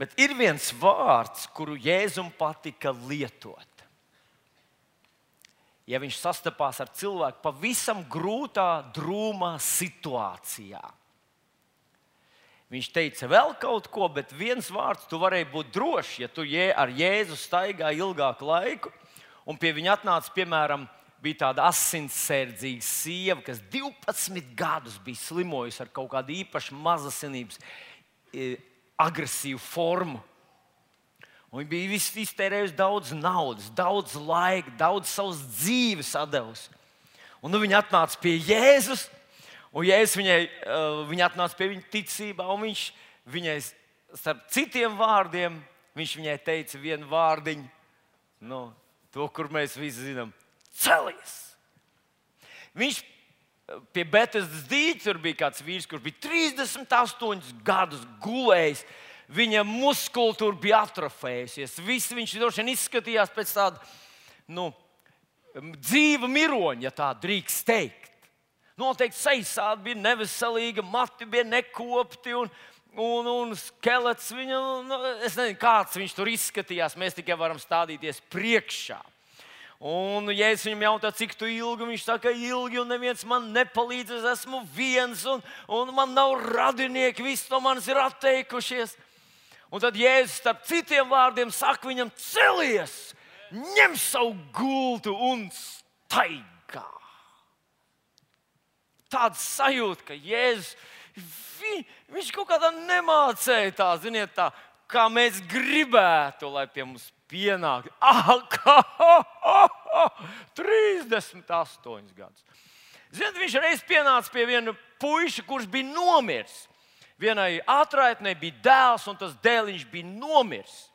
Bet ir viens vārds, kuru Jēzum patika lietot. Ja viņš sastapās ar cilvēku pavisam grūtā, drūmā situācijā, viņš teica vēl kaut ko, bet viens vārds, tu varēji būt drošs, ja tu ar Jēzu staigā ilgāku laiku, un pie viņa atnāca, piemēram, bija tāda asinsērdzīga sieva, kas 12 gadus bija slimojusi ar kaut kādu īpašu mazasinības e, agresīvu formu. Un viņa bija iztērējusi daudz naudas, daudz laika, daudz savas dzīves devusi. Un nu viņa atnāca pie Jēzus, un Jēzus viņai, uh, viņa atnāca pie viņa ticībā, un viņš viņai starp citiem vārdiem, viņš viņai teica vienu vārdiņu, nu, to, kur mēs visi zinām, celies! Viņš pie Betesdas dīķa tur bija kāds vīrs, kurš bija 38 gadus gulējis. Viņa muskultūra bija atrofējusies. Viss viņš droši vien izskatījās pēc tāda nu, dzīva miroņa, ja tā drīkst teikt. Noteikti seisādi bija neveselīga, mati bija nekopti un, un, un skelets. Viņa, nu, es nezinu, kāds viņš tur izskatījās. Mēs tikai varam stādīties priekšā. Un, ja es viņam jautāju, cik ilgi, viņš saka, ilgi, un neviens man nepalīdz, es esmu viens, un, un man nav radinieki, visi no manis ir atteikušies. Un tad Jēzus starp citiem vārdiem saka viņam, celies, ņem savu gultu un staigā. Tāds sajūta, ka Jēzus vi, viņš kaut kādā nemācēja tā, ziniet, tā, kā mēs gribētu, lai pie mums pienāk. Ah, kā, oh, oh, 38 gadus. Ziniet, viņš reiz pienāca pie viena puika, kurš bija nomiris. Vienai atraitnei bija dēls, un tas dēliņš bija nomiris.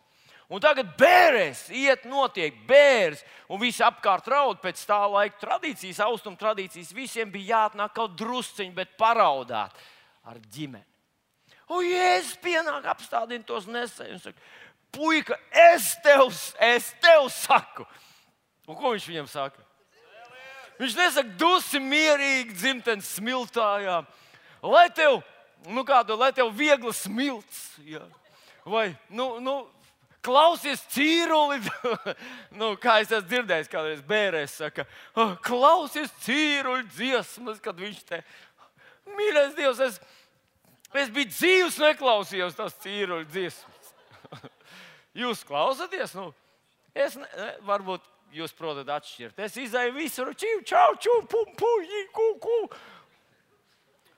Un tagad bērns iet, notiek bērns, un visi apkārt raud pēc tā laika tradīcijas, austrumu tradīcijas. Visiem bija jāatnāk kaut drusciņi, bet paraudāt ar ģimeni. Un Jēzus pienāk, apstādina tos nesējus puika, es tev, es tev saku. Un ko viņš viņam saka? Viņš nesaka, dusi mierīgi dzimtenes smiltājā, lai tev, nu kādu, lai tev viegli smilts. Ja. Vai, nu, nu, klausies cīruli, nu, kā es esmu dzirdējis, kādreiz bērēs saka, oh, klausies cīruli dziesmas, kad viņš te, mīļais Dievs, es, es biju dzīves, neklausījos tās cīruli dziesmas. Jūs klausāties? Nu, es ne, varbūt jūs protat atšķirt. Es izēju visur, čau, čau, čau, pum, pum, ku, ku.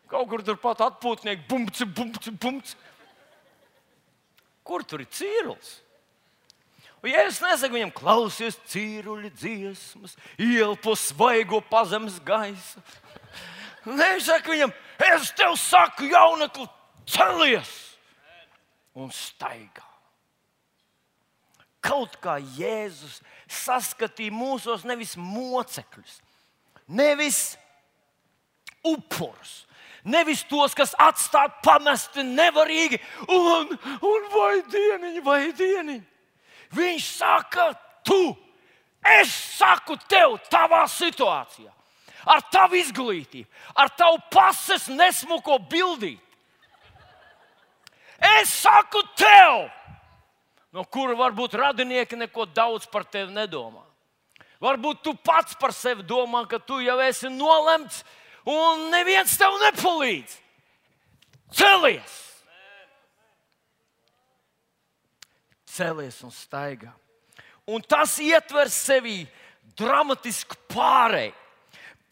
Kaut kur turpat atpūtnieki, bumts, bumts, bumts. Kur tur ir cīrulis? Un, ja es nesaku viņam, klausies cīruļa dziesmas, ielpo svaigo pazemes gaisu, Nē, viņš saka viņam, es tev saku, jaunekli, celies un staigā kaut kā Jēzus saskatīja mūsos nevis mocekļus, nevis upurus, nevis tos, kas atstāti pamesti nevarīgi un, un vai dieniņi, vai dieniņi. Viņš saka, tu, es saku tev, tavā situācijā, ar tavu izglītību, ar tavu pases nesmuko bildīti. Es saku tev, no kura varbūt radinieki neko daudz par tevi nedomā. Varbūt tu pats par sevi domā, ka tu jau esi nolemts un neviens tev nepalīdz. Celies! Celies un staigā. Un tas ietver sevī dramatisku pārēju,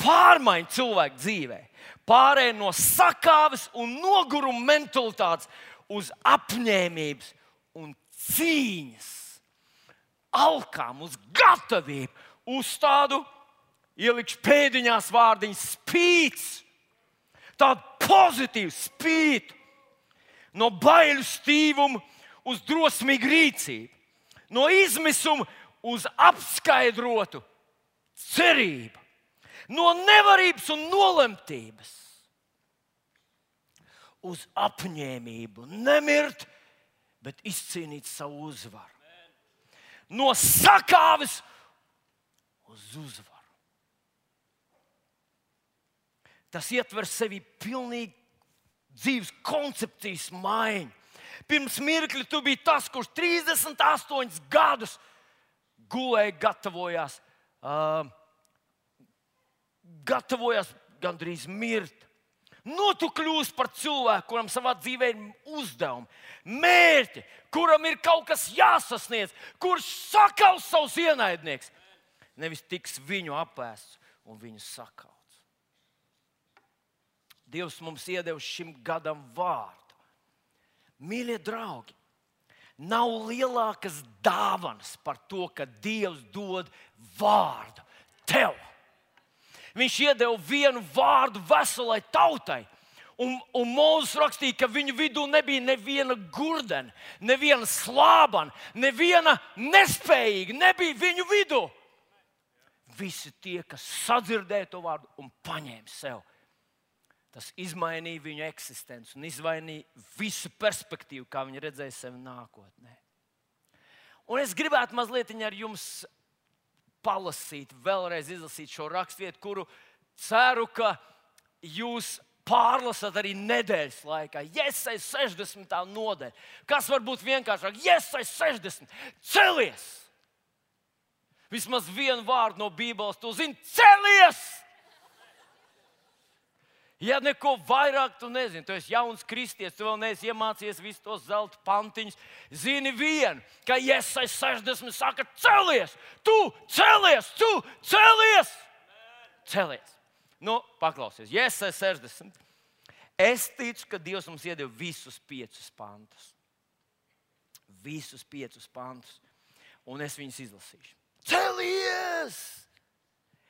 pārmaiņu cilvēku dzīvē. Pārēju no sakāves un noguruma mentalitātes uz apņēmības cīņas, alkām, uz gatavību, uz tādu ielikšu pēdiņās vārdiņu spīdus, tādu pozitīvu spīdu, no bailu stīvuma uz drosmīgu rīcību, no izmisuma uz apskaidrotu cerību, no nevarības un nolemtības uz apņēmību, nemirt bet izcīnīt savu uzvaru. No sakāves uz uzvaru. Tas ietver sevi pilnīgi dzīves koncepcijas maiņu. Pirms mirkli tu biji tas, kurš 38 gadus gulēja, gatavojās, uh, gatavojās gandrīz mirt. Nu, tu kļūsi par cilvēku, kuram savā dzīvē ir uzdevumi, mērķi, kuram ir kaut kas jāsasniedz, kurš sakaus savus ienaidniekus. Nevis tiks viņu apēsts un viņu sakauts. Dievs mums iedevis šim gadam vārdu. Mīļie draugi, nav lielākas dāvanas par to, ka Dievs dod vārdu tev. Viņš iedeva vienu vārdu veselai tautai. Un, un Mūzis rakstīja, ka viņu vidū nebija neviena gurdena, neviena slāpana, neviena nespējīga. Nebija viņu vidū. Visi tie, kas sadzirdēja to vārdu un paņēma sev, tas izmainīja viņu eksistenci un izmainīja visu perspektīvu, kā viņi redzēja sevi nākotnē. Un es gribētu mazliet ar jums palasīt, vēlreiz izlasīt šo raksturvietu, kuru ceru, ka jūs pārlasat arī nedēļas laikā. Iesai 60. nodaļa. Kas var būt vienkāršāk? Iesai 60. Celies! Vismaz vienu vārdu no Bībeles tu zini, celies! Ja neko vairāk tu nezini, tu esi jauns kristietis, tu vēl neesi iemācījies visus tos zelta pantiņus. Zini vienu, ka Iesai 60 saka, celies, tu celies, tu celies! Celies! Nu, paklausies, Iesai 60. Es ticu, ka Dievs mums iedeva visus piecus pantus. Visus piecus pantus. Un es viņus izlasīšu. Celies!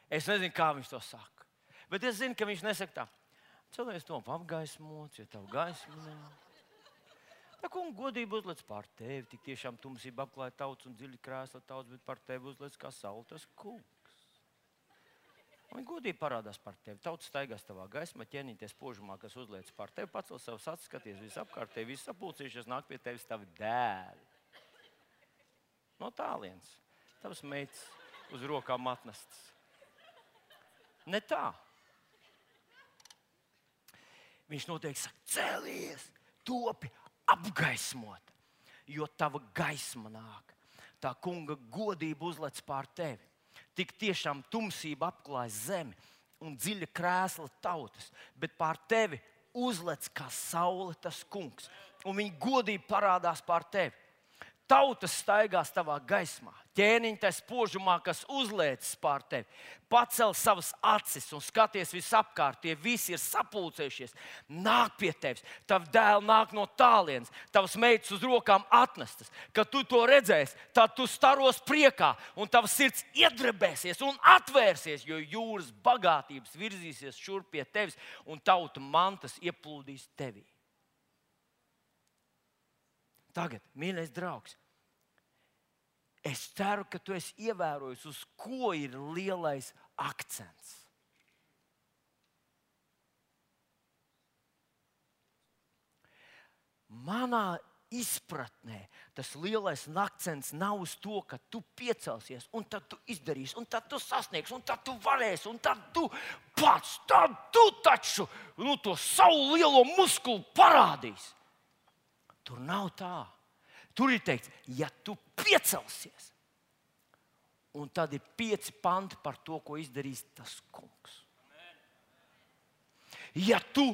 Es nezinu, kā viņš to saka. Bet es zinu, ka viņš nesaka tā. Cilvēks to apgaismots, ja tev gaisma nav. Tā kā godība uzliek pār tevi, tik tiešām tumsība apklāja tauts un dziļi krēsla tauts, bet par tevi uzliek kā saules kungs. Un godība parādās par tevi. Tauts staigās tavā gaismā, ķēnīties požumā, kas uzliek pār tevi, pacel savus acis, skaties visapkārt, visi sapulcījušies, nāk pie tevis tavi dēli. No tālienes, tavs meitas uz rokām atnestas. Ne tā. Viņš noteikti saka, celies, topi apgaismot, jo tava gaisma nāk. Tā kunga godība uzlec pār tevi. Tik tiešām tumsība apklāj zemi un dziļa krēsla tautas, bet pār tevi uzlec kā saule tas kungs, un viņa godība parādās pār tevi. Tautas staigās tavā gaismā, ķēniņš tajā spožumā, kas uzliekas pār tevi. Pacel savas acis un skaties visapkārt, tie visi ir sapulcējušies. Nāk pie tevis, tavs dēls nāk no tālienes, tavs meitas uz rokām atnestas. Kad tu to redzēsi, tad tu staros priekā, un tavs sirds iedrebēsies un atvērsies, jo jūras bagātības virzīsies šurp pie tevis, un tauta mantas ieplūdīs tevī. Tagad, mīļais draugs, es ceru, ka tu esi ievērojis, uz ko ir lielais akcents. Manā izpratnē tas lielais akcents nav uz to, ka tu piecelsies, un tad tu izdarīsi, un tad tu sasniegsi, un tad tu varēsi, un tad tu pats, tad tu taču nu, to savu lielo muskuli parādīsi. Tur nav tā. Tur ir teikts, ja tu piecelsies, un tad ir pieci panti par to, ko izdarīs tas kungs. Ja tu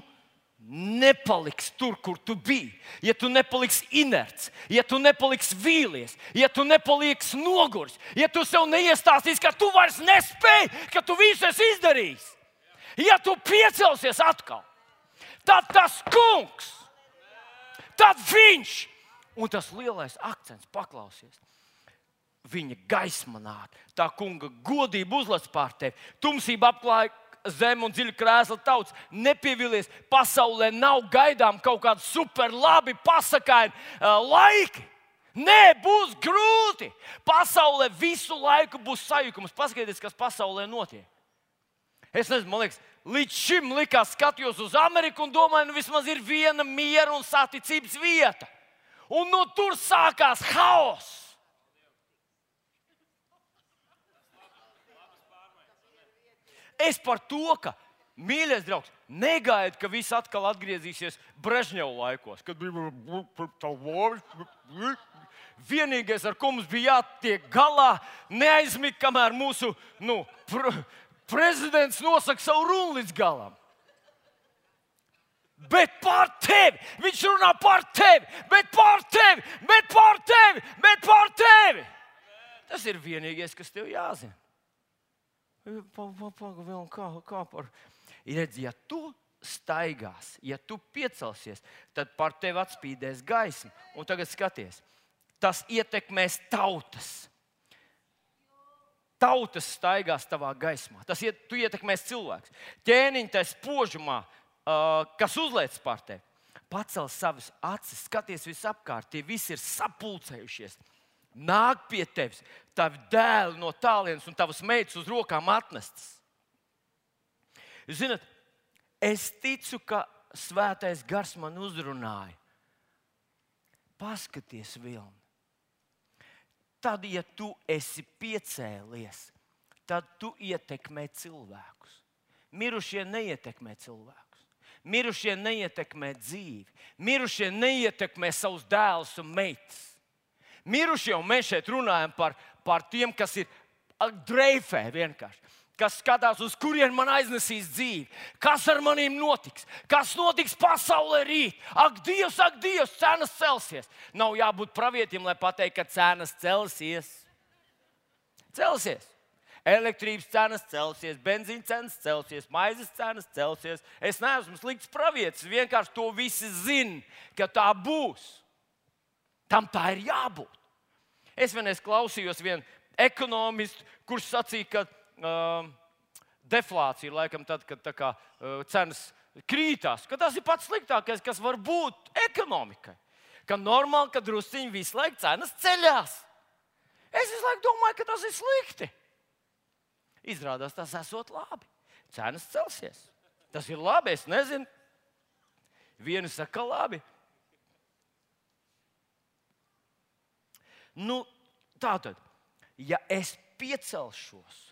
nepaliksi tur, kur tu biji, ja tu nepaliksi inerts, ja tu nepaliksi vīlies, ja tu nepaliksi nogurs, ja tu sev neiestāstīsi, ka tu vairs nespēji, ka tu visu esi izdarījis, ja tu piecelsies atkal, tad tas kungs Tad viņš, un tas lielais akcents, paklausies. Viņa gaisma nāk, tā kunga godība uzlec pār tevi, tumsība apklāja zemi un dziļi krēsla tauts. Nepievilies, pasaulē nav gaidām kaut kādi super labi pasakaini uh, laiki. Nē, būs grūti. Pasaulē visu laiku būs sajukums. Paskatieties, kas pasaulē notiek. Es nezinu, man liekas, līdz šim likās, skatījos uz Ameriku un domāju, nu vismaz ir viena miera un saticības vieta. Un no tur sākās haoss. Es par to, ka, mīļais draugs, Negaidi, ka viss atkal atgriezīsies Brežņeva laikos, kad bija tā vārds. Vienīgais, ar ko mums bija jātiek galā, neaizmigt, kamēr mūsu nu, prezidents nosaka savu runu līdz galam. Bet par tevi! Viņš runā par tevi, bet par tevi, bet par tevi, bet par tevi! Tas ir vienīgais, kas tev jāzina. Pagaidām, kā, kā par. Redz, ja tu staigās, ja tu piecelsies, tad par tevi atspīdēs gaisma. Un tagad skaties, tas ietekmēs tautas. Tautas staigās tavā gaismā. Tas iet, tu ietekmēs cilvēks. Ķēniņš tajā spožumā, uh, kas uzliek par tevi, pacel savas acis, skaties visapkārt, tie visi ir sapulcējušies. Nāk pie tevis, tavi dēli no tālienes un tavas meitas uz rokām atnestas. Ziniet, es ticu, ka svētais gars man uzrunāja. Paskaties, Vilni. Tad, ja tu esi piecēlies, tad tu ietekmē cilvēkus. Mirušie neietekmē cilvēkus. Mirušie neietekmē dzīvi. Mirušie neietekmē savus dēlus un meitas. Mirušie, un mēs šeit runājam par, par tiem, kas ir dreifē vienkārši kas skatās, uz kurien man aiznesīs dzīvi, kas ar maniem notiks, kas notiks pasaulē rīt. Ak, Dievs, ak, Dievs, cenas celsies. Nav jābūt pravietim, lai pateiktu, ka cenas celsies. Celsies. Elektrības cenas celsies, benzīna cenas celsies, maizes cenas celsies. Es neesmu slikts pravietis, vienkārši to visi zina, ka tā būs. Tam tā ir jābūt. Es vienreiz klausījos vienu ekonomistu, kurš sacīja, ka uh, deflācija, laikam, tad, kad kā, uh, cenas krītās, ka tas ir pats sliktākais, kas var būt ekonomikai. Ka normāli, ka drusciņi visu laiku cenas ceļās. Es visu laiku domāju, ka tas ir slikti. Izrādās, tas esot labi. Cenas celsies. Tas ir labi, es nezinu. Vienu saka, labi. Nu, tā tad, ja es piecelšos,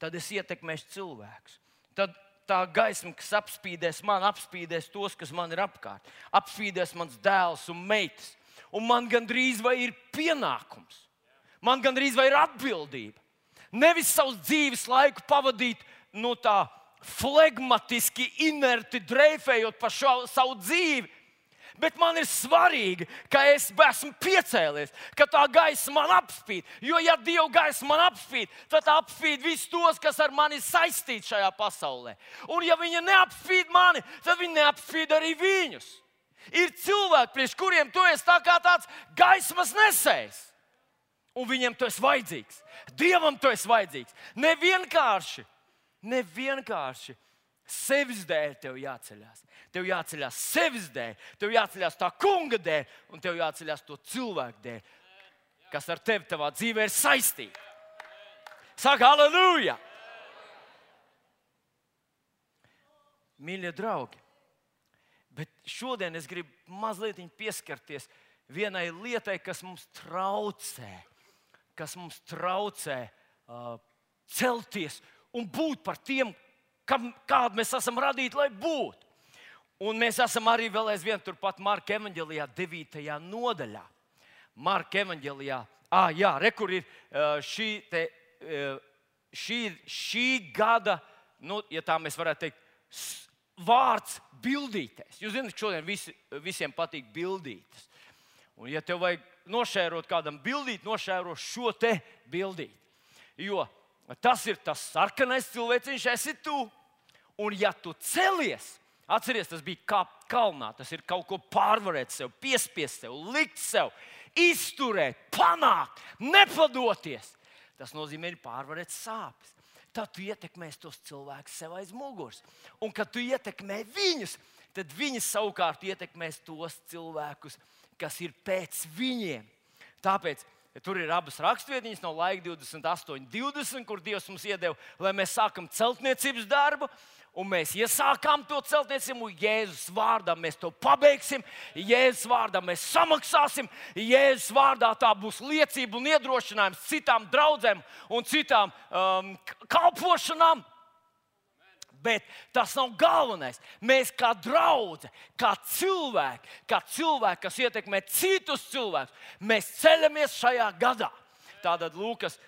tad es ietekmēšu cilvēkus. Tad tā gaisma, kas apspīdēs man, apspīdēs tos, kas man ir apkārt. Apspīdēs mans dēls un meitas. Un man gandrīz vai ir pienākums, man gandrīz vai ir atbildība. Nevis savus dzīves laiku pavadīt no tā flegmatiski, inerti dreifējot pa šo, savu dzīvi, Bet man ir svarīgi, ka es esmu piecēlies, ka tā gaisa man apspīd. Jo, ja Dieva gaisa man apspīd, tad apspīd visus tos, kas ar mani saistīti šajā pasaulē. Un, ja viņi neapspīd mani, tad viņi neapspīd arī viņus. Ir cilvēki, priekš kuriem tu esi tā kā tāds gaismas nesējs. Un viņiem tu esi vajadzīgs. Dievam tu esi vajadzīgs. Ne vienkārši, ne vienkārši sevis dēļ tev jāceļās. Tev jāceļās sevis dēļ, tev jāceļās tā kunga dēļ, un tev jāceļās to cilvēku dēļ, kas ar tevi savā dzīvē ir saistīti. Saka, aleluja! Mīļie draugi, bet šodien es gribu mazliet pieskarties vienai lietai, kas mums traucē, kas mums traucē uh, celties un būt par tiem, kam, kādu mēs esam radīti, lai būtu. Un mēs esam arī vēl aizvien turpat Marka evanģēlijā, 9. nodaļā. Marka evanģēlijā, ah, jā, re, kur ir šī, te, šī, šī gada, nu, ja tā mēs varētu teikt, vārds bildīties. Jūs zināt, šodien visi, visiem patīk bildītas. Un, ja tev vajag nošērot kādam bildīt, nošēro šo te bildīt. Jo tas ir tas sarkanais cilvēciņš, esi tu. Un ja tu celies, Atcerieties, tas bija kā kalnā. Tas ir kaut ko pārvarēt sev, piespiest sev, likt sev, izturēt, panākt, nepadoties. Tas nozīmē pārvarēt sāpes. Tad tu ietekmēsi tos cilvēkus sev aiz muguras. Un kad tu ietekmē viņus, tad viņi savukārt ietekmēs tos cilvēkus, kas ir pēc viņiem. Tāpēc Tur ir abas rakstvietiņas no laika 28, 20, kur Dievs mums iedeva, lai mēs sākam celtniecības darbu un mēs iesākām to celtniecību, Jēzus vārdā mēs to pabeigsim, Jēzus vārdā mēs samaksāsim, Jēzus vārdā tā būs liecība un iedrošinājums citām draudzēm un citām um, kalpošanām. Bet tas nav galvenais. Mēs kā draugi, kā cilvēki, kā cilvēki, kas ietekmē citus cilvēkus, mēs ceļamies šajā gadā. Tātad Lūkas,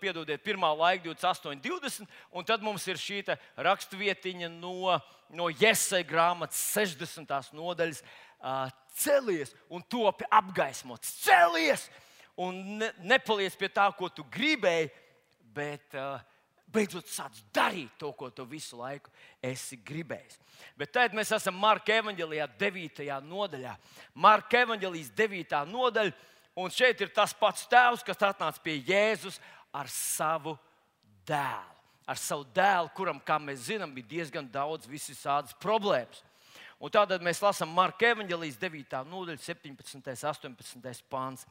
piedodiet, pirmā laika 28, 20, un tad mums ir šī raksturvietiņa no, no Jēzus grāmatas 60. nodaļas. Celies un topi apgaismots. Celies un ne, nepaliec pie tā, ko tu gribēji, bet uh, beidzot sāc darīt to, ko tu visu laiku esi gribējis. Bet tagad mēs esam Marka evanģelijā, 9. nodaļā. Marka evanģelijas 9. nodaļa Un šeit ir tas pats tēvs, kas atnāca pie Jēzus ar savu dēlu. Ar savu dēlu, kuram, kā mēs zinām, bija diezgan daudz visādas problēmas. Un tādēļ mēs lasām Marka evanģelijas 9. nodaļa, 17. un 18. pāns.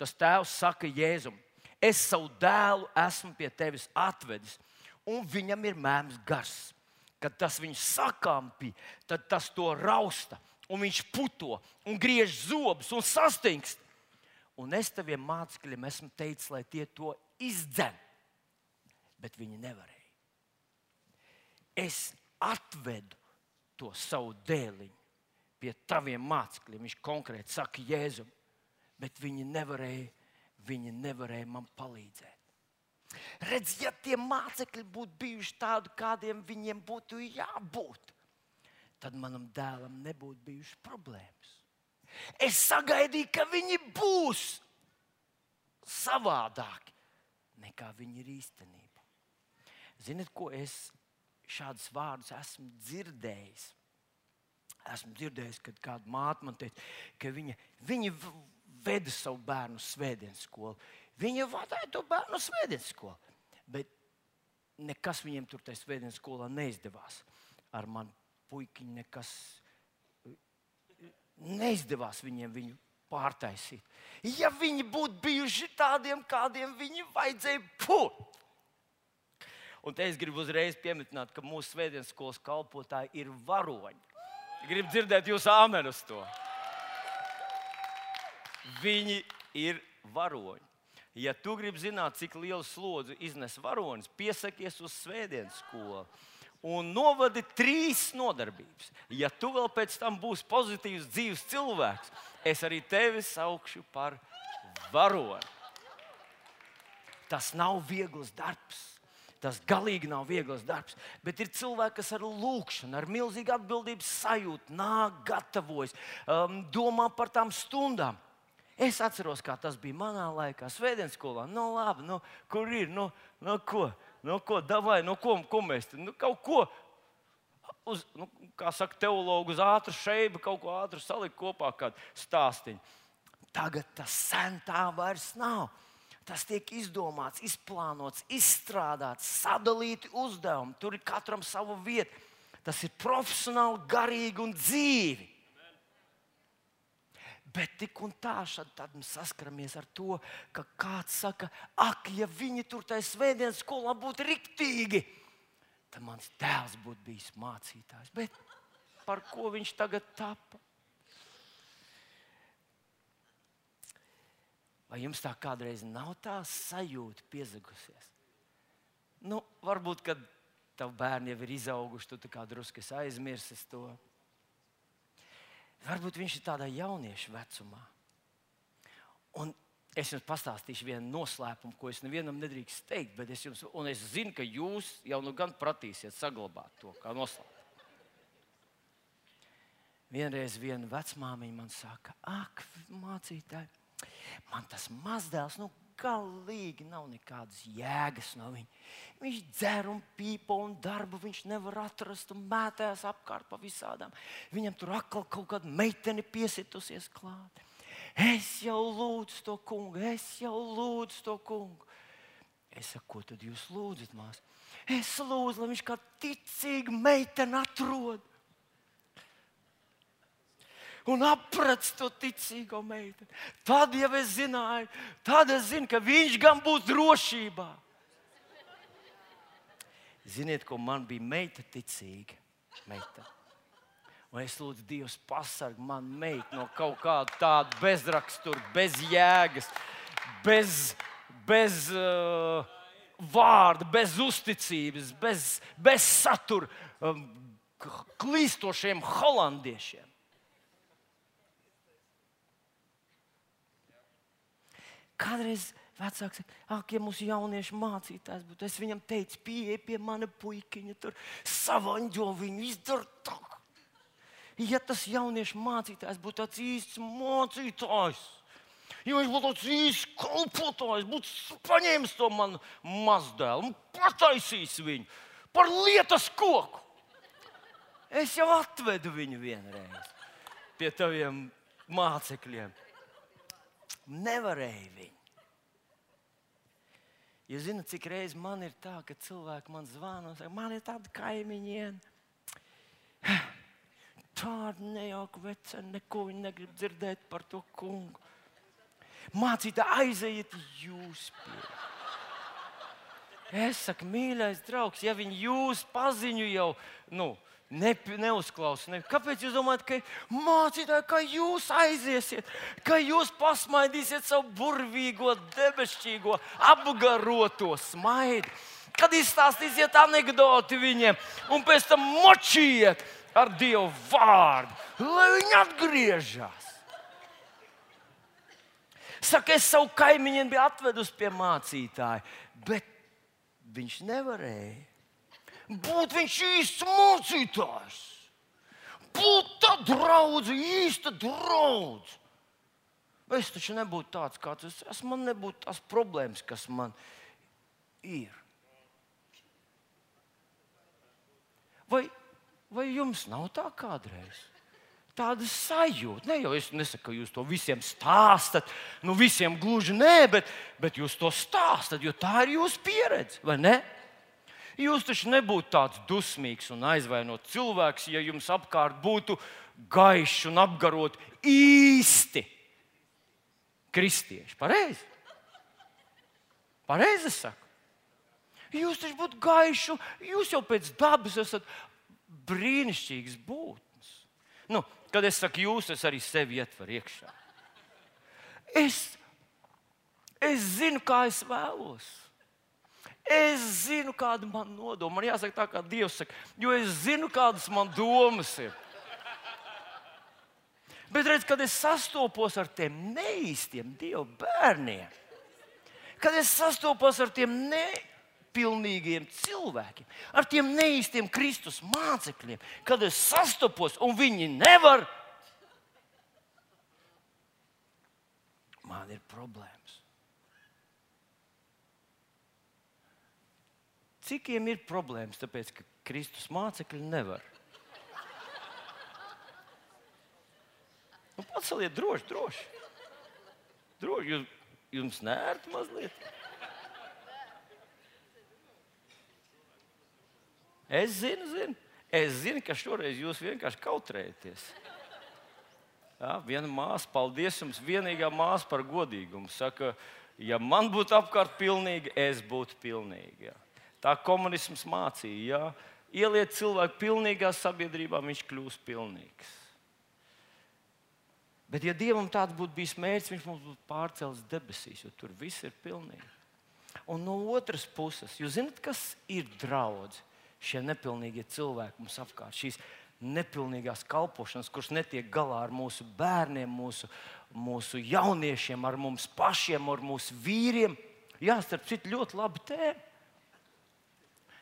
Tas tēvs saka Jēzum, es savu dēlu esmu pie tevis atvedis, un viņam ir mēms gars. Kad tas viņu sakāmpī, tad tas to rausta, un viņš puto, un griež zobus un sastingst. Un es taviem mācekļiem esmu teicis, lai tie to izdzen, bet viņi nevarēja. Es atvedu to savu dēliņu pie taviem mācekļiem. Viņš konkrēti saka, Jēzum, bet viņi nevarēja, viņi nevarēja man palīdzēt. Redz, ja tie mācekļi būtu bijuši tādi, kādiem viņiem būtu jābūt, tad manam dēlam nebūtu bijušas problēmas. Es sagaidīju, ka viņi būs savādāki nekā viņi ir īstenībā. Ziniet, ko es šādus vārdus esmu dzirdējis? Esmu dzirdējis, kad kāda māte man teica, ka viņa, viņa veda savu bērnu svētdienas skolu. Viņa vadīja to bērnu svētdienas skolu. Bet nekas viņiem tur tajā svētdienas skolā neizdevās. Ar mani puikiņu nekas neizdevās viņiem viņu pārtaisīt. Ja viņi būtu bijuši tādiem, kādiem viņi vajadzēja būt. Un te es gribu uzreiz pieminēt, ka mūsu svētdienas skolas kalpotāji ir varoņi. Gribu dzirdēt jūsu āmenu uz to. Viņi ir varoņi. Ja tu gribi zināt, cik lielu slodzi iznes varonis, piesakies uz svētdienas skolu un novadi trīs nodarbības. Ja tu vēl pēc tam būsi pozitīvs dzīves cilvēks, es arī tevi saukšu par varoni. Tas nav viegls darbs. Tas galīgi nav viegls darbs, bet ir cilvēki, kas ar lūkšanu, ar milzīgu atbildības sajūtu nāk, gatavojas, um, domā par tām stundām. Es atceros, kā tas bija manā laikā, Svētdienas skolā. Nu, labi, nu, kur ir? Nu, nu, ko? Nu, ko, davai, nu, ko, ko mēs tur nu, kaut ko. Uz, nu, kā saka, teologs uz ātru šeibu, kaut ko ātru salikt kopā, kādu stāstīņu. Tagad tas sen tā vairs nav. Tas tiek izdomāts, izplānots, izstrādāts, sadalīti uzdevumi. Tur ir katram sava vieta. Tas ir profesionāli, garīgi un dzīvi. Bet tik un tā, tad mēs saskaramies ar to, ka kāds saka, ak, ja viņi tur tajā svētdienas skolā būtu riktīgi, tad mans tēvs būtu bijis mācītājs. Bet par ko viņš tagad tapa? Vai jums tā kādreiz nav tā sajūta piezagusies? Nu, varbūt, kad tavi bērni jau ir izauguši, tu drusku aizmirsis to. Varbūt viņš ir tādā jauniešu vecumā. Un es jums pastāstīšu vienu noslēpumu, ko es nevienam nedrīkst teikt, bet es jums, un es zinu, ka jūs jau nu gan pratīsiet saglabāt to kā noslēpumu. Vienreiz viena vecmāmiņa man saka, ak, mācītāji, man tas mazdēls, nu, galīgi nav nekādas jēgas no viņa. Viņš dzer un pīpo un darbu viņš nevar atrast un mētās apkārt pa visādām. Viņam tur atkal kaut kāda meitene piesitusies klāt. Es jau lūdzu to kungu, es jau lūdzu to kungu. Es saku, ko tad jūs lūdzat, mās? Es lūdzu, lai viņš kā ticīga meitene atrod un aprec to ticīgo meiteni. Tad jau es zināju, tad es zinu, ka viņš gan būs drošībā. Ziniet, ko man bija meita ticīga? Meita. Un es lūdzu, Dievs, pasargā man meitu no kaut kāda tāda bezrakstura, bez jēgas, bez, bez uh, vārda, bez uzticības, bez, bez satura, um, klīstošiem holandiešiem. Kādreiz vecāks saka, ak, ja mūsu jauniešu mācītājs būtu, es viņam teicu, pieeja pie mana puikiņa, tur savaņģo viņu, izdara tā. Ja tas jauniešu mācītājs būtu tāds īsts mācītājs, ja viņš būtu tāds īsts kalpotājs, būtu paņēmis to manu mazdēlu un pataisījis viņu par lietas koku. Es jau atvedu viņu vienreiz pie taviem mācekļiem. Nevarēja viņu. Jūs zināt, cik reizes man ir tā, ka cilvēki man zvana un saka, man ir tāda kaimiņiene. Tāda nejauka vecena, neko viņa negrib dzirdēt par to kungu. Mācītāji, aiziet jūs pie. Es saku, mīļais draugs, ja viņi jūs paziņu jau, nu, ne, neuzklausa. Ne. Kāpēc jūs domājat, ka mācītāji, ka jūs aiziesiet, ka jūs pasmaidīsiet savu burvīgo, debesšķīgo, apgaroto smaidu? Kad izstāstīsiet anekdoti viņiem, un pēc tam močiet ar Dievu vārdu, lai viņi atgriežas. Saka, es savu kaimiņu biju atvedusi pie mācītāja, bet viņš nevarēja būt viņš īsts mācītājs. Būt tā draudzene, īsta draudzene. Es taču nebūtu tāds, kāds es esmu. Man nebūtu tās problēmas, kas man ir. Vai, vai jums nav tā kādreiz? Tāda sajūta, ne jau es nesaku, ka jūs to visiem stāstat, nu visiem gluži nē, bet, bet jūs to stāstat, jo tā ir jūsu pieredze, vai ne? Jūs taču nebūtu tāds dusmīgs un aizvainots cilvēks, ja jums apkārt būtu gaišs un apgarot īsti kristieši. Pareizi? Pareizi saku. Jūs taču būtu gaiši, jūs jau pēc dabas esat brīnišķīgs būtnes. Nu, kad es saku jūs, es arī sevi ietveru iekšā. Es, es zinu, kā es vēlos. Es zinu, kāda man nodoma. Man jāsaka tā, kā Dievs saka, jo es zinu, kādas man domas ir. Bet redziet, kad es sastopos ar tiem neīstiem Dieva bērniem, kad es sastopos ar tiem nepilnīgiem cilvēkiem, ar tiem neīstiem Kristus mācekļiem, kad es sastopos un viņi nevar, man ir problēmas. Cikiem ir problēmas, tāpēc ka Kristus mācekļi nevar. Nu, paceliet droši, droši. droši jūs, jums nērti mazliet. Es zinu, zinu. Es zinu, ka šoreiz jūs vienkārši kautrējaties. Jā, viena māsa, paldies jums, vienīgā māsa par godīgumu. Saka, ja man būtu apkārt pilnīgi, es būtu pilnīgi. Jā. Tā komunisms mācīja, ja ieliet cilvēku pilnīgā sabiedrībā, viņš kļūst pilnīgs. Bet, ja Dievam tāds būtu bijis mērķis, viņš mums būtu pārcēlis debesīs, jo tur viss ir pilnīgi. Un no otras puses, jūs zināt, kas ir draudz? Šie nepilnīgie cilvēki mums apkārt, šīs nepilnīgās kalpošanas, kuras netiek galā ar mūsu bērniem, mūsu, mūsu jauniešiem, ar mums pašiem, ar mūsu vīriem. Jā, starp citu, ļoti labi tēma.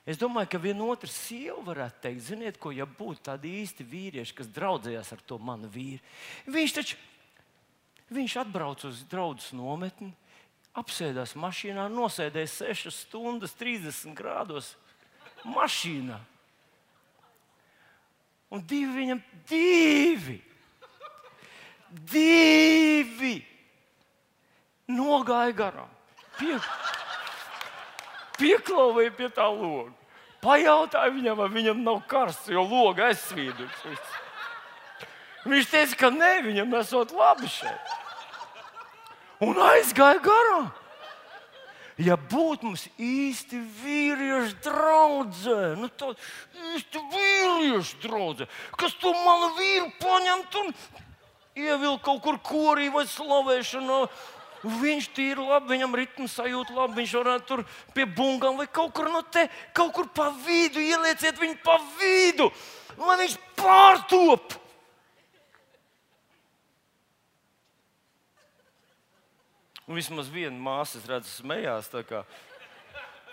Es domāju, ka viena otra sieva varētu teikt, ziniet, ko, ja būtu tādi īsti vīrieši, kas draudzējās ar to manu vīru. Viņš taču viņš atbrauc uz draugu nometni, apsēdās mašīnā, nosēdēs 6 stundas, 30 grādos mašīnā. Un divi viņam, divi, divi nogāja garām. Pie, pieklauvēja pie tā loga. Pajautāju viņam, vai viņam nav karsts, jo logs aizsvīdus. Viņš teica, ka nē, viņam esot labi šeit. Un aizgāja garām. Ja būtu mums īsti vīriešu draudzē, nu tā īsti vīriešu draudzē, kas to manu vīru paņemtu un ievilkt kaut kur korī vai slavēšanā, Viņš ir labi, viņam ritms sajūta labi, viņš varētu tur pie bungām vai kaut kur no te, kaut kur pa vidu ielieciet viņu pa vidu, lai viņš pārtop. Un vismaz viena māsa, es redzu, smējās.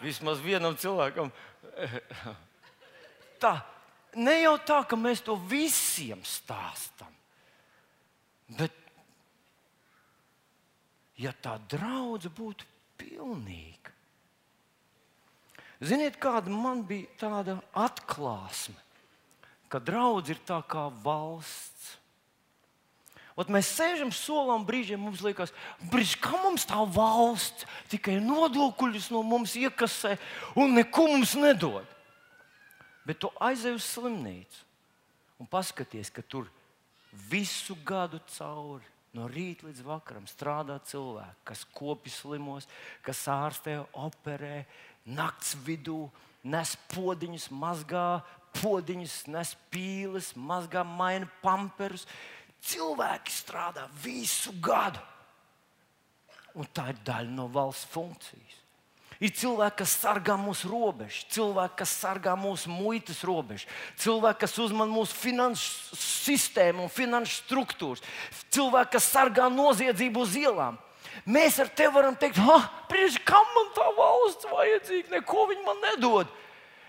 Vismaz vienam cilvēkam. Tā, ne jau tā, ka mēs to visiem stāstām, bet ja tā draudzene būtu pilnīga. Ziniet, kāda man bija tāda atklāsme, ka draudzene ir tā kā valsts. Ot mēs sēžam solā un brīžiem mums liekas, brīž, kā mums tā valsts tikai nodokļus no mums iekasē un neko mums nedod. Bet tu aizej uz slimnīcu un paskaties, ka tur visu gadu cauri No rīta līdz vakaram strādā cilvēki, kas kopj slimos, kas ārstē, operē, naktas vidū nes podziņus, mazgā podziņus, nes pīles, mazgā maina pamperus. Cilvēki strādā visu gadu. Un tā ir daļa no valsts funkcijas. Ir cilvēki, kas sargā mūsu robežas, cilvēki, kas sargā mūsu muitas robežas, cilvēki, kas uzmanā mūsu finanšu sistēmu un finanšu struktūras, cilvēki, kas sargā noziedzību uz ielām. Mēs ar tevi varam teikt, priekš, kam man tā valsts vajadzīga, neko viņa man nedod.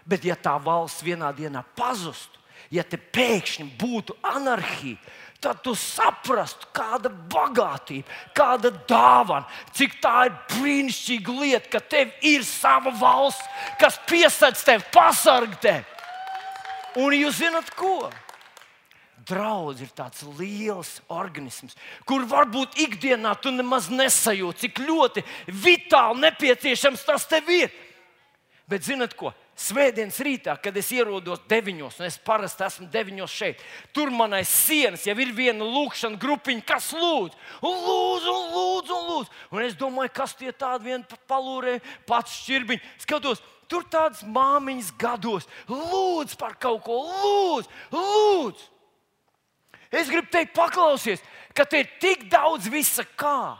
Bet, ja tā valsts vienā dienā pazustu, ja te pēkšņi būtu anarhija, tad tu saprastu, kāda bagātība, kāda dāvana, cik tā ir brīnišķīga lieta, ka tev ir sava valsts, kas piesaista tevi, pasargā tevi. Un jūs zinat, ko? Draudz ir tāds liels organisms, kur varbūt ikdienā tu nemaz nesajūti, cik ļoti vitāli nepieciešams tas tev ir. Bet zinat ko? Svētdienas rītā, kad es ierodos deviņos, un es parasti esmu deviņos šeit, tur manai sienas jau ir viena lūkšana grupiņa, kas lūdz, un lūdz, un lūdz, un lūdz. Un es domāju, kas tie tādi vien palūrē, pats šķirbiņš. Skatos, tur tādas māmiņas gados, lūdz par kaut ko, lūdz, lūdz. Es gribu teikt, paklausies, ka te ir tik daudz visa kā.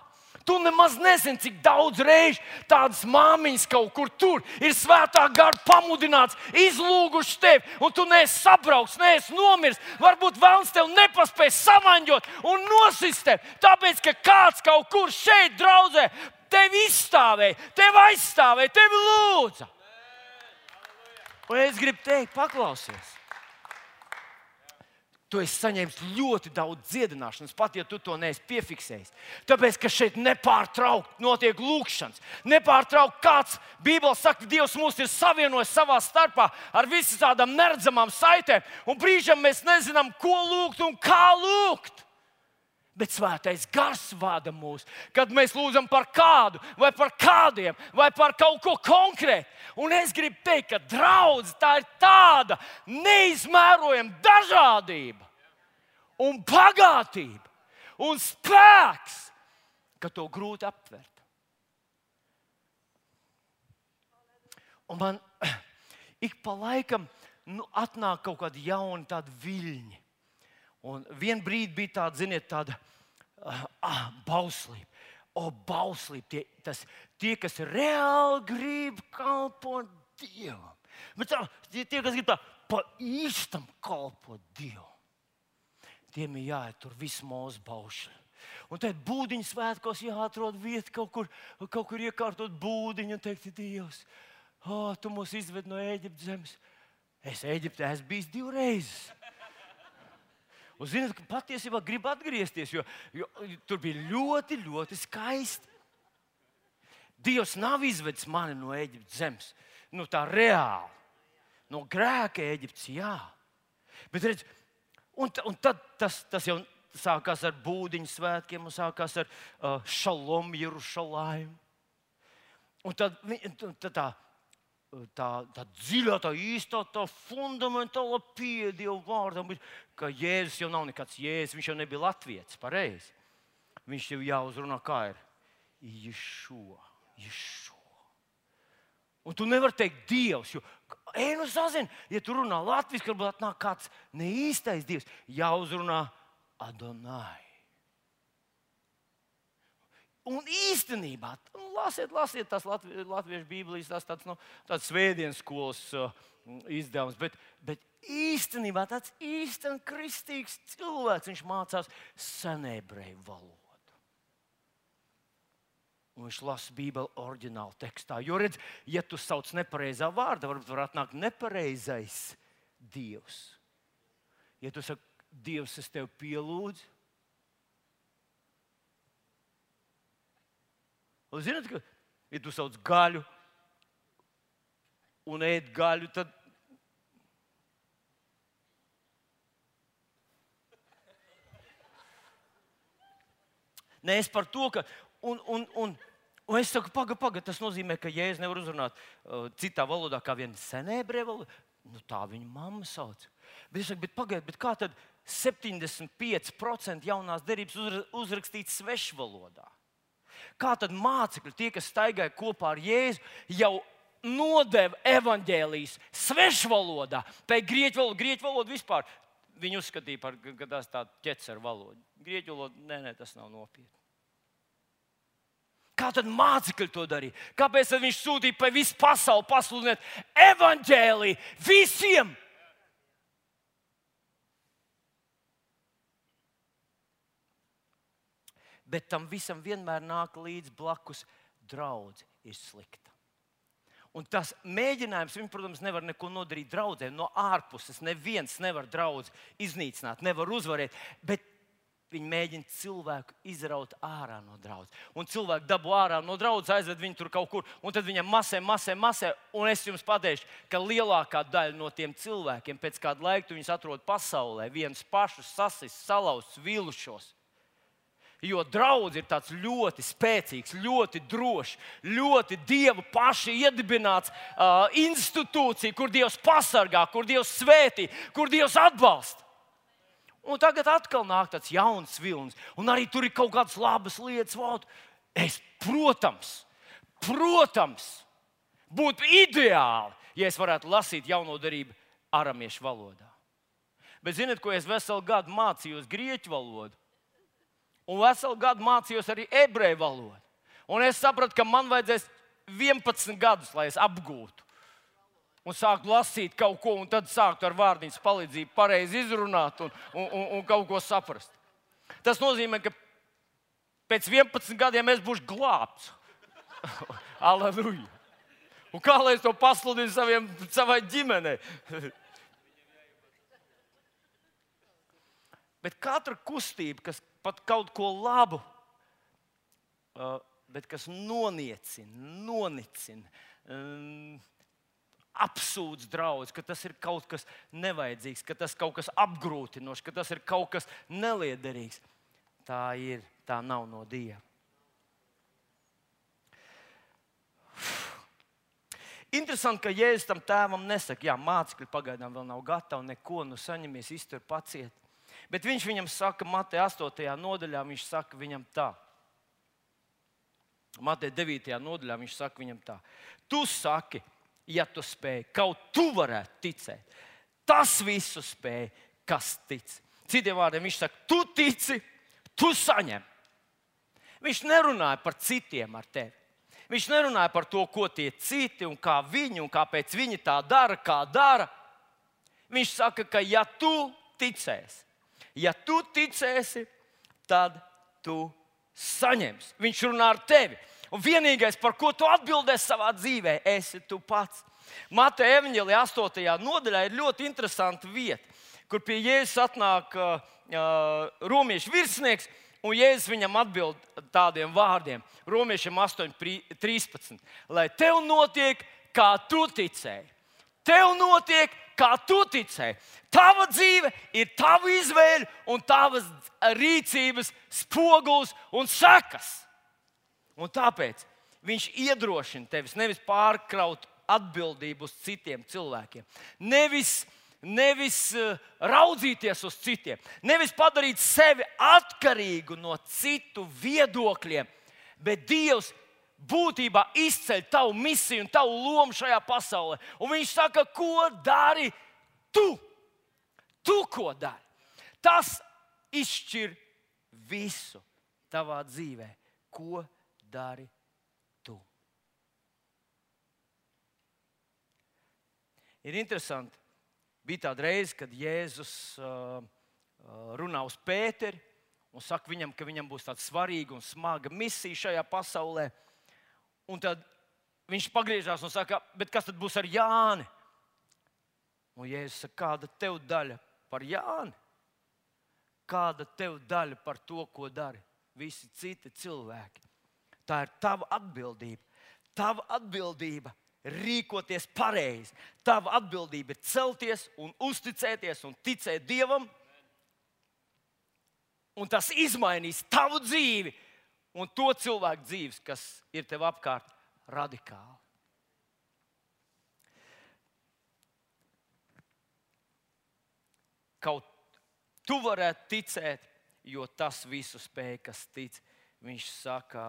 Tu nemaz nezini, cik daudz reižu tādas māmiņas kaut kur tur ir svētā gara pamudināts, izlūguši tevi, un tu neesi sabrauks, neesi nomiris. Varbūt vēlams tev nepaspēj samaņģot un nosist tevi, tāpēc ka kāds kaut kur šeit draudzē tevi izstāvēja, tevi aizstāvēja, tevi lūdza. Un es gribu teikt, paklausies. Tu esi saņēmis ļoti daudz dziedināšanas, pat ja tu to neesi piefiksējis. Tāpēc, ka šeit nepārtraukti notiek lūkšanas, nepārtraukti kāds Bībelē saka, ka Dievs mūs ir savienojis savā starpā ar visām tādām neredzamām saitēm, un brīžam mēs nezinām, ko lūgt un kā lūgt. Bet svētais gars vada mūs, kad mēs lūdzam par kādu, vai par kādiem, vai par kaut ko konkrētu. Un es gribu teikt, ka draudz tā ir tāda neizmērojama dažādība, un bagātība un spēks, ka to grūti aptvert. Un man ik pa laikam nu, atnāk kaut kādi jauni viļņi. Un vienā brīdī bija tāda, ziniet, tāda ah, ah bauslība. O, bauslība, tie, tas, tie, kas reāli grib kalpot Dievam. Bet tā, tie, tie, kas grib tā pa īstam kalpot Dievam, tiem ir jāiet tur vismaz baušļi. Un tad būdiņu svētkos jāatrod vieta kaut kur, kaut kur iekārtot būdiņu un teikt, Dievs, oh, tu mūs izved no Eģiptes zemes. Es Eģiptē esmu bijis divreiz. Un zināt, ka patiesībā grib atgriezties, jo, jo tur bija ļoti, ļoti skaisti. Dievs nav izvedis mani no Eģiptes zemes, nu tā reāli. No grēka Eģiptes, jā. Bet redz, un, un tad tas, tas jau sākās ar būdiņu svētkiem, un sākās ar uh, šalomu, Jerusalēmu. Un tad, tad tā tā, tā dziļā, tā īstā, tā fundamentālā pieeja Dieva vārdam, ka Jēzus jau nav nekāds Jēzus, viņš jau nebija Latvijas pareizi. Viņš jau jāuzrunā kā ir Ješo. Ješo. Un tu nevari teikt Dievs, jo, ej, nu sazini, ja tu runā latviešu, varbūt atnāk kāds neīstais Dievs, jāuzrunā Adonai. Un īstenībā, nu, lasiet, lasiet tās latvi, latviešu bībeles, tas tāds, nu, tāds svētdienas skolas uh, izdevums. Bet, bet īstenībā tāds īstenībā kristīgs cilvēks, viņš mācās senēbrēju valodu. Un viņš lasa Bībeli oriģinālu tekstā. Jo, redz, ja tu sauc nepareizā vārdā, varbūt var atnākt nepareizais Dievs. Ja tu saki, Dievs, es tevi pielūdzu, Un zināt, ka, ja tu sauc gaļu un ēd gaļu, tad Nē, es par to, ka. Un, un, un, un es saku, pagaidi, pagaidi, tas nozīmē, ka Jēzus nevar uzrunāt uh, citā valodā, kā viena senēbrē valoda. Nu, tā viņa mamma sauc. Bet es saku, bet pagaidi, kā tad 75% jaunās derības uzra, uzrakstīts svešvalodā? Kā tad mācekļi, tie, kas staigāja kopā ar Jēzu, jau nodeva evaņģēlijas svešvalodā, tai grieķu valoda, grieķu valoda vispār. Viņi uzskatīja par tādu ķeceru valodu. Grieķu valoda, nē, nē, tas nav nopietni. Kā tad mācekļi to darīja? Kāpēc viņš sūtīja pa visu pasauli pasludināt evaņģēliju visiem? Bet tam visam vienmēr nāk līdzi blakus draugs ir slikta. Un tas mēģinājums, viņi, protams, nevar neko nodarīt draugiem no ārpuses. Neviens nevar draugus iznīcināt, nevar uzvarēt. Bet Viņi mēģina cilvēku izraut ārā no draudzes. Un cilvēku dabū ārā no draudzes, aizved viņu tur kaut kur, un tad viņam masē, masē, masē. Un es jums pateikšu, ka lielākā daļa no tiem cilvēkiem pēc kāda laika viņus atrod pasaulē, viens pašus sasis, salauzts, vīlušos. Jo draudz ir tāds ļoti spēcīgs, ļoti drošs, ļoti dievu paši iedibināts uh, institūcija, kur Dievs pasargā, kur Dievs svētī, kur Dievs atbalsta. Un tagad atkal nāk tāds jauns vilnis, un arī tur ir kaut kādas labas lietas. Vod. Es, protams, protams, būtu ideāli, ja es varētu lasīt jauno darību aramiešu valodā. Bet ziniet, ko es veselu gadu mācījos grieķu valodu? Un veselu gadu mācījos arī ebreju valodu. Un es sapratu, ka man vajadzēs 11 gadus, lai es apgūtu. Un sāktu lasīt kaut ko, un tad sāktu ar vārdiņu palīdzību pareizi izrunāt un, un, un, un kaut ko saprast. Tas nozīmē, ka pēc 11 gadiem es būšu glābts. Aleluja! Un kā lai es to pasludinu saviem, savai ģimenei? Bet katra kustība, kas pat kaut ko labu, uh, bet kas noniecina, nonicina, um, apsūdz draugus, ka tas ir kaut kas nevajadzīgs, ka tas kaut kas apgrūtinošs, ka tas ir kaut kas neliederīgs. Tā ir, tā nav no Dieva. Interesanti, ka Jēzus tam tēvam nesaka, jā, mācekļi pagaidām vēl nav gatavi, neko nu saņemies, iztur paciet. Bet viņš viņam saka, Mateja 8. nodaļā, viņš saka viņam tā. Mateja 9. nodaļā viņš saka viņam tā. Tu saki, ja tu spēj, kaut tu varētu ticēt. Tas visu spēj, kas tic. Citiem vārdiem viņš saka, tu tici, tu saņem. Viņš nerunāja par citiem ar tevi. Viņš nerunāja par to, ko tie citi un kā viņi un kāpēc viņi tā dara, kā dara. Viņš saka, ka ja tu ticēsi, ja tu ticēsi, tad tu saņemsi. Viņš runā ar tevi. Un vienīgais, par ko tu atbildēsi savā dzīvē, esi tu pats. Mateja Evanģelija 8. nodaļā ir ļoti interesanta vieta, kur pie Jēzus atnāk uh, uh, romiešu virsnieks. Un Jēzus viņam atbild tādiem vārdiem, Romiešiem 8,13. Lai tev notiek, kā tu ticēji. Tev notiek, kā tu ticēji. Tava dzīve ir tava izvēle un tavas rīcības spogulis un sekas. Un tāpēc viņš iedrošina tevis nevis pārkraut atbildību uz citiem cilvēkiem, nevis, nevis uh, raudzīties uz citiem, nevis padarīt sevi atkarīgu no citu viedokļiem, bet Dievs būtībā izceļ tavu misiju un tavu lomu šajā pasaulē. Un viņš saka, ko dari tu? Tu ko dari? Tas izšķir visu tavā dzīvē. Ko dari tu. Ir interesanti, bija tāda reize, kad Jēzus uh, uh runā uz Pēteri un saka viņam, ka viņam būs tāda svarīga un smaga misija šajā pasaulē. Un tad viņš pagriežās un saka, kas tad būs ar Jāni? Un Jēzus saka, kāda tev daļa par Jāni? Kāda tev daļa par to, ko dari visi citi cilvēki? Tā ir tava atbildība. Tava atbildība rīkoties pareizi. Tava atbildība ir celties un uzticēties un ticēt Dievam. Un tas izmainīs tavu dzīvi un to cilvēku dzīves, kas ir tev apkārt, radikāli. Kaut tu varētu ticēt, jo tas visu spēj, kas tic. Viņš saka,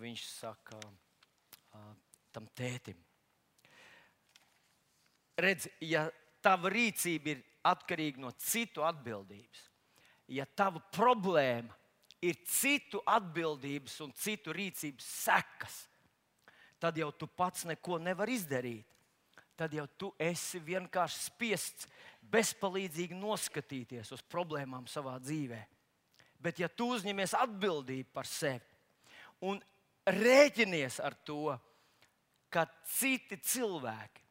viņš saka tam tētim. Redz, ja tava rīcība ir atkarīga no citu atbildības, ja tava problēma ir citu atbildības un citu rīcības sekas, tad jau tu pats neko nevari izdarīt. Tad jau tu esi vienkārši spiests bezpalīdzīgi noskatīties uz problēmām savā dzīvē. Bet, ja tu uzņemies atbildību par sevi un rēķinies ar to, ka citi cilvēki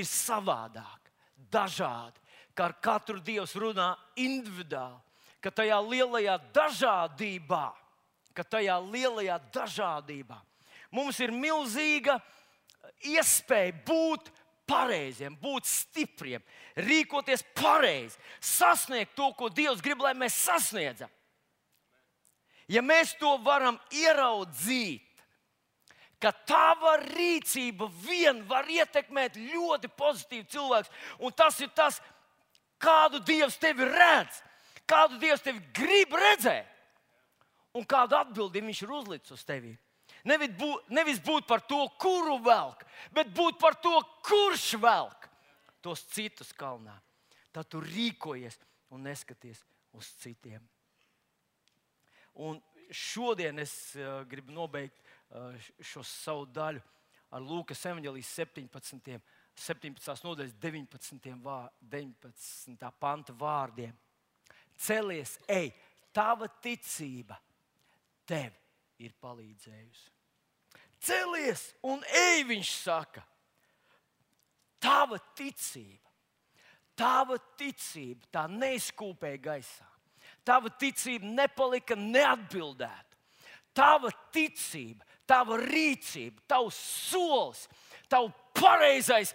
ir savādāki, dažādi, ka ar katru Dievs runā individuāli, ka tajā lielajā dažādībā, ka tajā lielajā dažādībā mums ir milzīga iespēja būt pareiziem, būt stipriem, rīkoties pareizi, sasniegt to, ko Dievs grib, lai mēs sasniedzam. Ja mēs to varam ieraudzīt, ka tava rīcība vien var ietekmēt ļoti pozitīvi cilvēku, un tas ir tas, kādu Dievs tevi redz, kādu Dievs tevi grib redzēt, un kādu atbildību Viņš ir uzlicis uz tevi. Nevis būt, nevis būt par to, kuru velk, bet būt par to, kurš velk tos citus kalnā. Tad tu rīkojies un neskaties uz citiem. Un šodien es uh, gribu nobeigt uh, šo savu daļu ar Lūkas evanģelijas 17. 17. nodaļas 19. Vār, 19. panta vārdiem. Celies, ej, tava ticība tev ir palīdzējusi. Celies un ej, viņš saka. Tava ticība, tava ticība tā neizkūpēja gaisā. Tava ticība nepalika neatbildēta. Tava ticība, tava rīcība, tavs solis, tavs pareizais,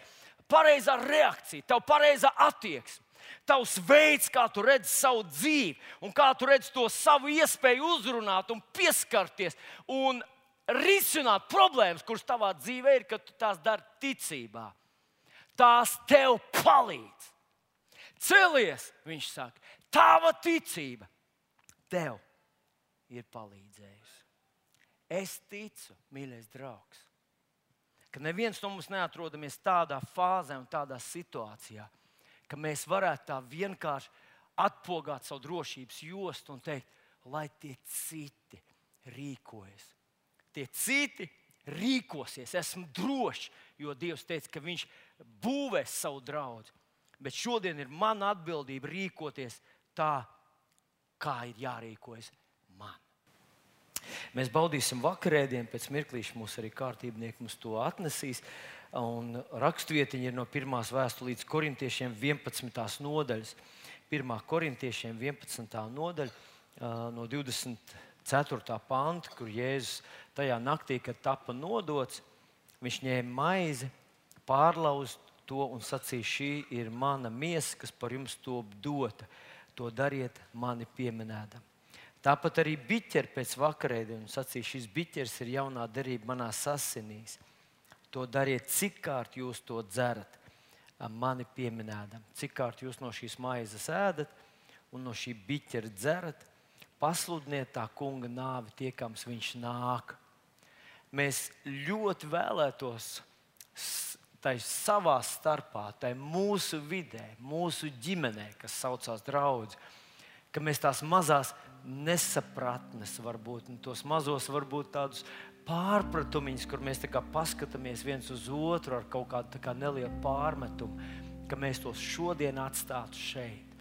pareizā reakcija, tavs pareizā attieksme tavs veids, kā tu redzi savu dzīvi, un kā tu redzi to savu iespēju uzrunāt un pieskarties un risināt problēmas, kuras tavā dzīvē ir, kad tu tās dari ticībā. Tās tev palīdz. Celies, viņš saka, tava ticība tev ir palīdzējusi. Es ticu, mīļais draugs, ka neviens no mums neatrodamies tādā fāzē un tādā situācijā, ka mēs varētu tā vienkārši atpogāt savu drošības jostu un teikt, lai tie citi rīkojas. Tie citi rīkosies, esmu drošs, jo Dievs teica, ka Viņš būvēs savu draugu. Bet šodien ir mana atbildība rīkoties tā, kā ir jārīkojas man. Mēs baudīsim vakarēdienu, pēc mirklīša mūsu arī kārtībnieki mums to atnesīs. Un rakstvietiņa ir no pirmās vēstures līdz korintiešiem 11. nodaļas. 1. korintiešiem 11. nodaļa no 24. panta, kur Jēzus tajā naktī, kad tika nodots, viņš ņēma maizi, pārlauza to un sacīja: Šī ir mana miesa, kas par jums top dota. To dariet mani pieminēdam. Tāpat arī biķeri pēc vakarēdienas sacīja: Šis biķers ir jaunā derība manā asinīs. To dariet, cik kārt jūs to dzerat, mani pieminēdam. Cik kārt jūs no šīs maizes ēdat un no šī biķera dzerat, pasludiniet tā kunga nāvi, tiekams viņš nāk. Mēs ļoti vēlētos tai savā starpā, tai mūsu vidē, mūsu ģimenē, kas saucās draugs, ka mēs tās mazās nesapratnes, varbūt tos mazos, varbūt tādus pārpratumiņus, kur mēs paskatāmies viens uz otru ar kaut kādu kā nelielu pārmetumu, ka mēs tos šodien atstātu šeit,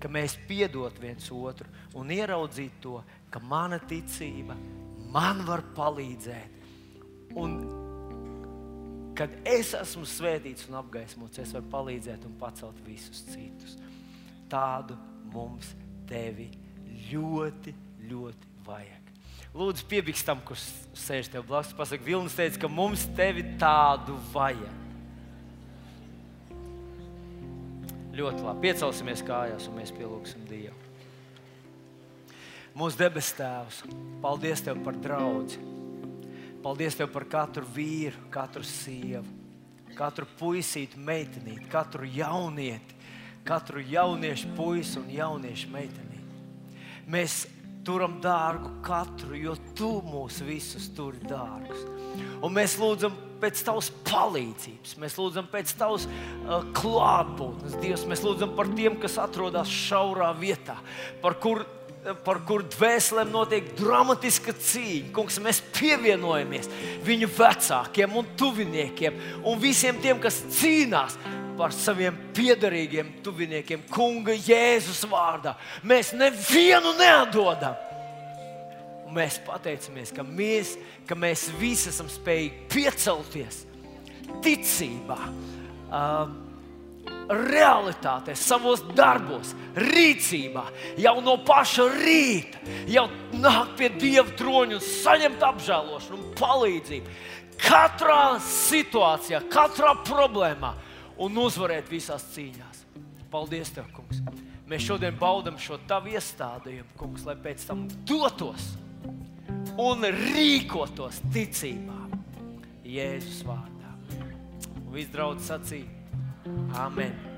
ka mēs piedot viens otru un ieraudzītu to, ka mana ticība man var palīdzēt. Un kad es esmu svētīts un apgaismots, es varu palīdzēt un pacelt visus citus. Tādu mums tevi ļoti, ļoti vajag. Lūdzu, piebiks tam, kurš sēž tev blakus. Pasaka, Vilnis teica, ka mums tevi tādu vajag. Ļoti labi. Piecelsimies kājās un mēs pielūgsim Dievu. Mūsu debes Tēvs, paldies Tev par draugu. Paldies Tev par katru vīru, katru sievu, katru puisīti, meitenīti, katru jaunieti, katru jauniešu puisi un jauniešu meitenīti. Mēs turam dārgu katru, jo tu mūs visus turi dārgus. Un mēs lūdzam pēc tavas palīdzības, mēs lūdzam pēc tavas uh, klātbūtnes, Dievs. Mēs lūdzam par tiem, kas atrodas šaurā vietā, par kur par kuru dvēselēm notiek dramatiska cīņa. Kungs, mēs pievienojamies viņu vecākiem un tuviniekiem un visiem tiem, kas cīnās par saviem piedarīgiem tuviniekiem, Kunga Jēzus vārdā. Mēs nevienu neatdodam. Un mēs pateicamies, ka mēs, ka mēs visi esam spējīgi piecelties ticībā, uh, realitātē, savos darbos, rīcībā, jau no paša rīta, jau nākt pie Dieva troņa un saņemt apžēlošanu un palīdzību. Katrā situācijā, katrā problēmā un uzvarēt visās cīņās. Paldies, Tev, Kungs! Mēs šodien baudām šo tavu iestādījumu, Kungs, lai pēc tam dotos un rīkotos ticībā Jēzus vārdā. Un viss draudz sacīja Amen!